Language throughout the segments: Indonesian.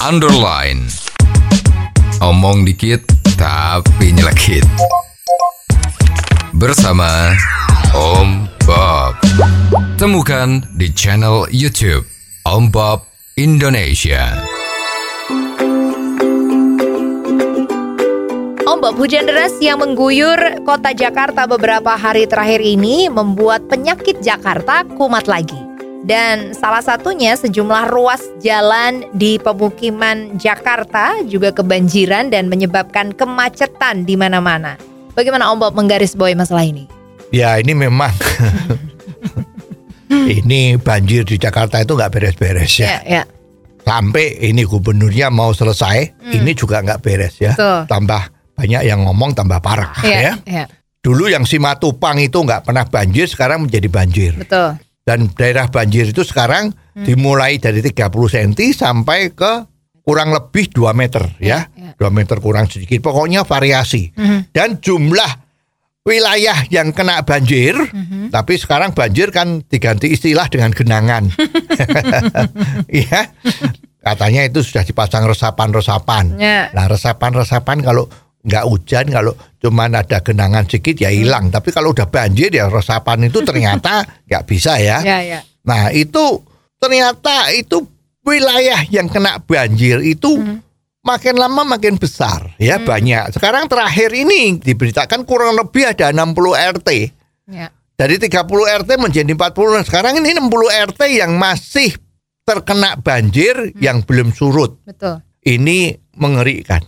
underline. Omong dikit tapi nyelekit. Bersama Om Bob. Temukan di channel YouTube Om Bob Indonesia. Ombak hujan deras yang mengguyur kota Jakarta beberapa hari terakhir ini membuat penyakit Jakarta kumat lagi. Dan salah satunya sejumlah ruas jalan di pemukiman Jakarta juga kebanjiran dan menyebabkan kemacetan di mana-mana. Bagaimana Om Bob menggaris bawahi masalah ini? Ya ini memang ini banjir di Jakarta itu nggak beres-beres ya. ya. Sampai ini gubernurnya mau selesai, ini juga nggak beres ya. Betul. Tambah banyak yang ngomong tambah parah Ya, ya. ya. Dulu yang Simatupang itu nggak pernah banjir, sekarang menjadi banjir. Betul. Dan daerah banjir itu sekarang Hmm. dimulai dari 30 cm sampai ke kurang lebih 2 meter ya. ya. 2 meter kurang sedikit. Pokoknya variasi. Mhm. Dan jumlah wilayah yang kena banjir, Mhm. tapi sekarang banjir kan diganti istilah dengan genangan. Iya. Katanya itu sudah dipasang resapan-resapan. Ya. Nah, resapan-resapan kalau nggak hujan, kalau cuman ada genangan sedikit ya hilang. Tapi kalau udah banjir ya resapan itu ternyata nggak bisa ya. Ya, ya. Nah, itu ternyata itu wilayah yang kena banjir itu makin lama makin besar ya banyak. Sekarang terakhir ini diberitakan kurang lebih ada 60 RT. Ya. Dari 30 RT menjadi 40. Sekarang ini 60 RT yang masih terkena banjir yang belum surut. Betul. Ini mengerikan.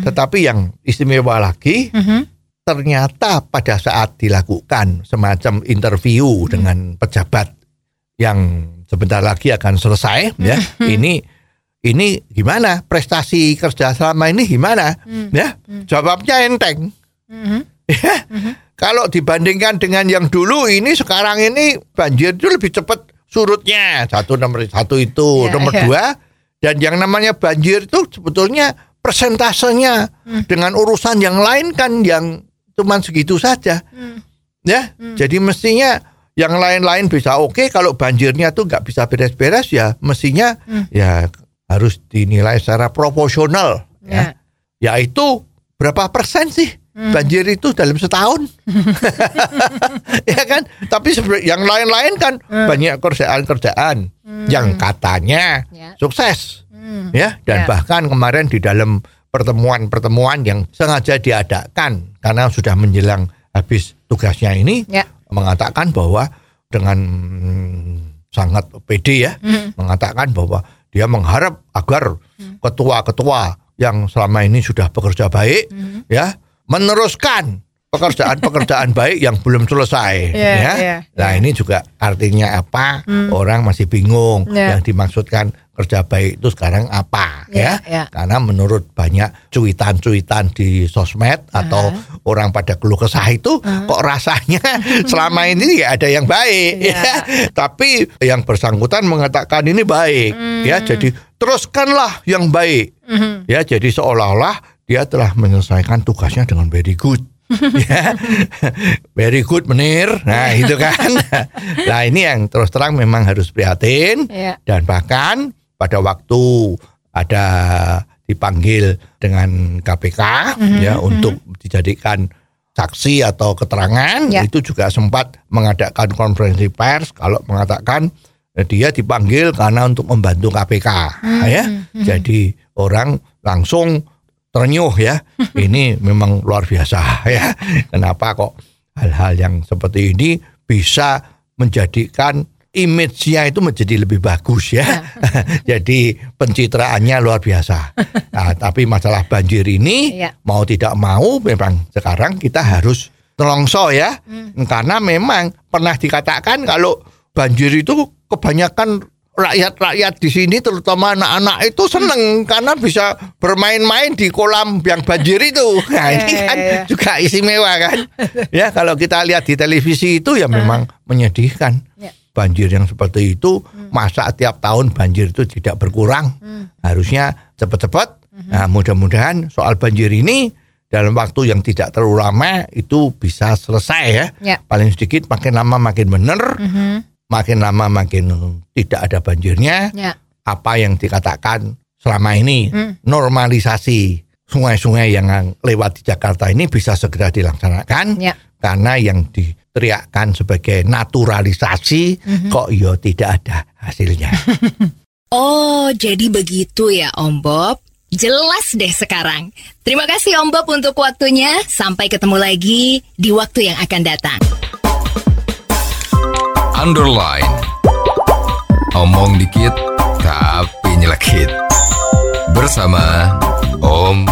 Tetapi yang istimewa lagi Mhm. ternyata pada saat dilakukan semacam interview dengan pejabat yang sebentar lagi akan selesai ya ini ini gimana prestasi kerja selama ini gimana ya jawabnya enteng. Mhm. ya kalau dibandingkan dengan yang dulu ini sekarang ini banjir itu lebih cepat surutnya satu nomor satu itu Ya, nomor ya. dua dan yang namanya banjir itu sebetulnya persentasenya. Dengan urusan yang lain kan yang cuman segitu saja. Ya jadi mestinya yang lain-lain bisa oke kalau banjirnya tuh nggak bisa beres-beres ya mestinya ya harus dinilai secara proporsional ya. yaitu berapa persen sih banjir itu dalam setahun? Ya kan? Tapi yang lain-lain kan banyak kerjaan-kerjaan yang katanya Ya. sukses Hmm. ya dan Ya. bahkan kemarin di dalam pertemuan-pertemuan yang sengaja diadakan karena sudah menjelang habis tugasnya ini Ya. mengatakan bahwa dengan sangat pede ya Hmm. mengatakan bahwa dia mengharap agar Hmm. ketua-ketua yang selama ini sudah bekerja baik Hmm. ya meneruskan pekerjaan-pekerjaan baik yang belum selesai Ya, ya. ya, Nah, ini juga artinya apa? Orang masih bingung Ya. yang dimaksudkan kerja baik itu sekarang apa Ya, ya? ya. Karena menurut banyak cuitan-cuitan di sosmed atau orang pada keluh kesah itu kok rasanya selama ini ya ada yang baik Ya. ya. Tapi yang bersangkutan mengatakan ini baik ya. Jadi teruskanlah yang baik. Mhm. Ya, jadi seolah-olah dia telah menyelesaikan tugasnya dengan very good. ya. Very good menir. Nah, itu kan. nah, ini yang terus terang memang harus prihatin Ya. dan bahkan pada waktu ada dipanggil dengan KPK Mhm, ya untuk dijadikan saksi atau keterangan Ya. itu juga sempat mengadakan konferensi pers kalau mengatakan eh, dia dipanggil karena untuk membantu KPK ya. Jadi orang langsung ternyuh ya. Ini memang luar biasa ya. Kenapa kok hal-hal yang seperti ini bisa menjadikan image-nya itu menjadi lebih bagus ya. Jadi pencitraannya luar biasa. Nah, tapi masalah banjir ini Iya. mau tidak mau memang sekarang kita harus nelongso ya. Karena memang pernah dikatakan kalau banjir itu kebanyakan rakyat-rakyat di sini terutama anak-anak itu seneng karena bisa bermain-main di kolam yang banjir itu. Nah, ini Iya, kan iya, iya. juga istimewa kan. ya kalau kita lihat di televisi itu ya memang menyedihkan. Banjir yang seperti itu masa tiap tahun banjir itu tidak berkurang. Harusnya cepat-cepat. Nah, mudah-mudahan soal banjir ini dalam waktu yang tidak terlalu lama itu bisa selesai ya. Ya. Paling sedikit makin lama makin benar, Mhm. makin lama makin tidak ada banjirnya. Ya. Apa yang dikatakan selama ini normalisasi sungai-sungai yang lewat di Jakarta ini bisa segera dilaksanakan Ya. karena yang diteriakkan sebagai naturalisasi kok yo tidak ada hasilnya. Oh, jadi begitu ya Om Bob. Jelas deh sekarang. Terima kasih Om Bob untuk waktunya. Sampai ketemu lagi di waktu yang akan datang. Underline. Omong dikit tapi nyelekit. Bersama Om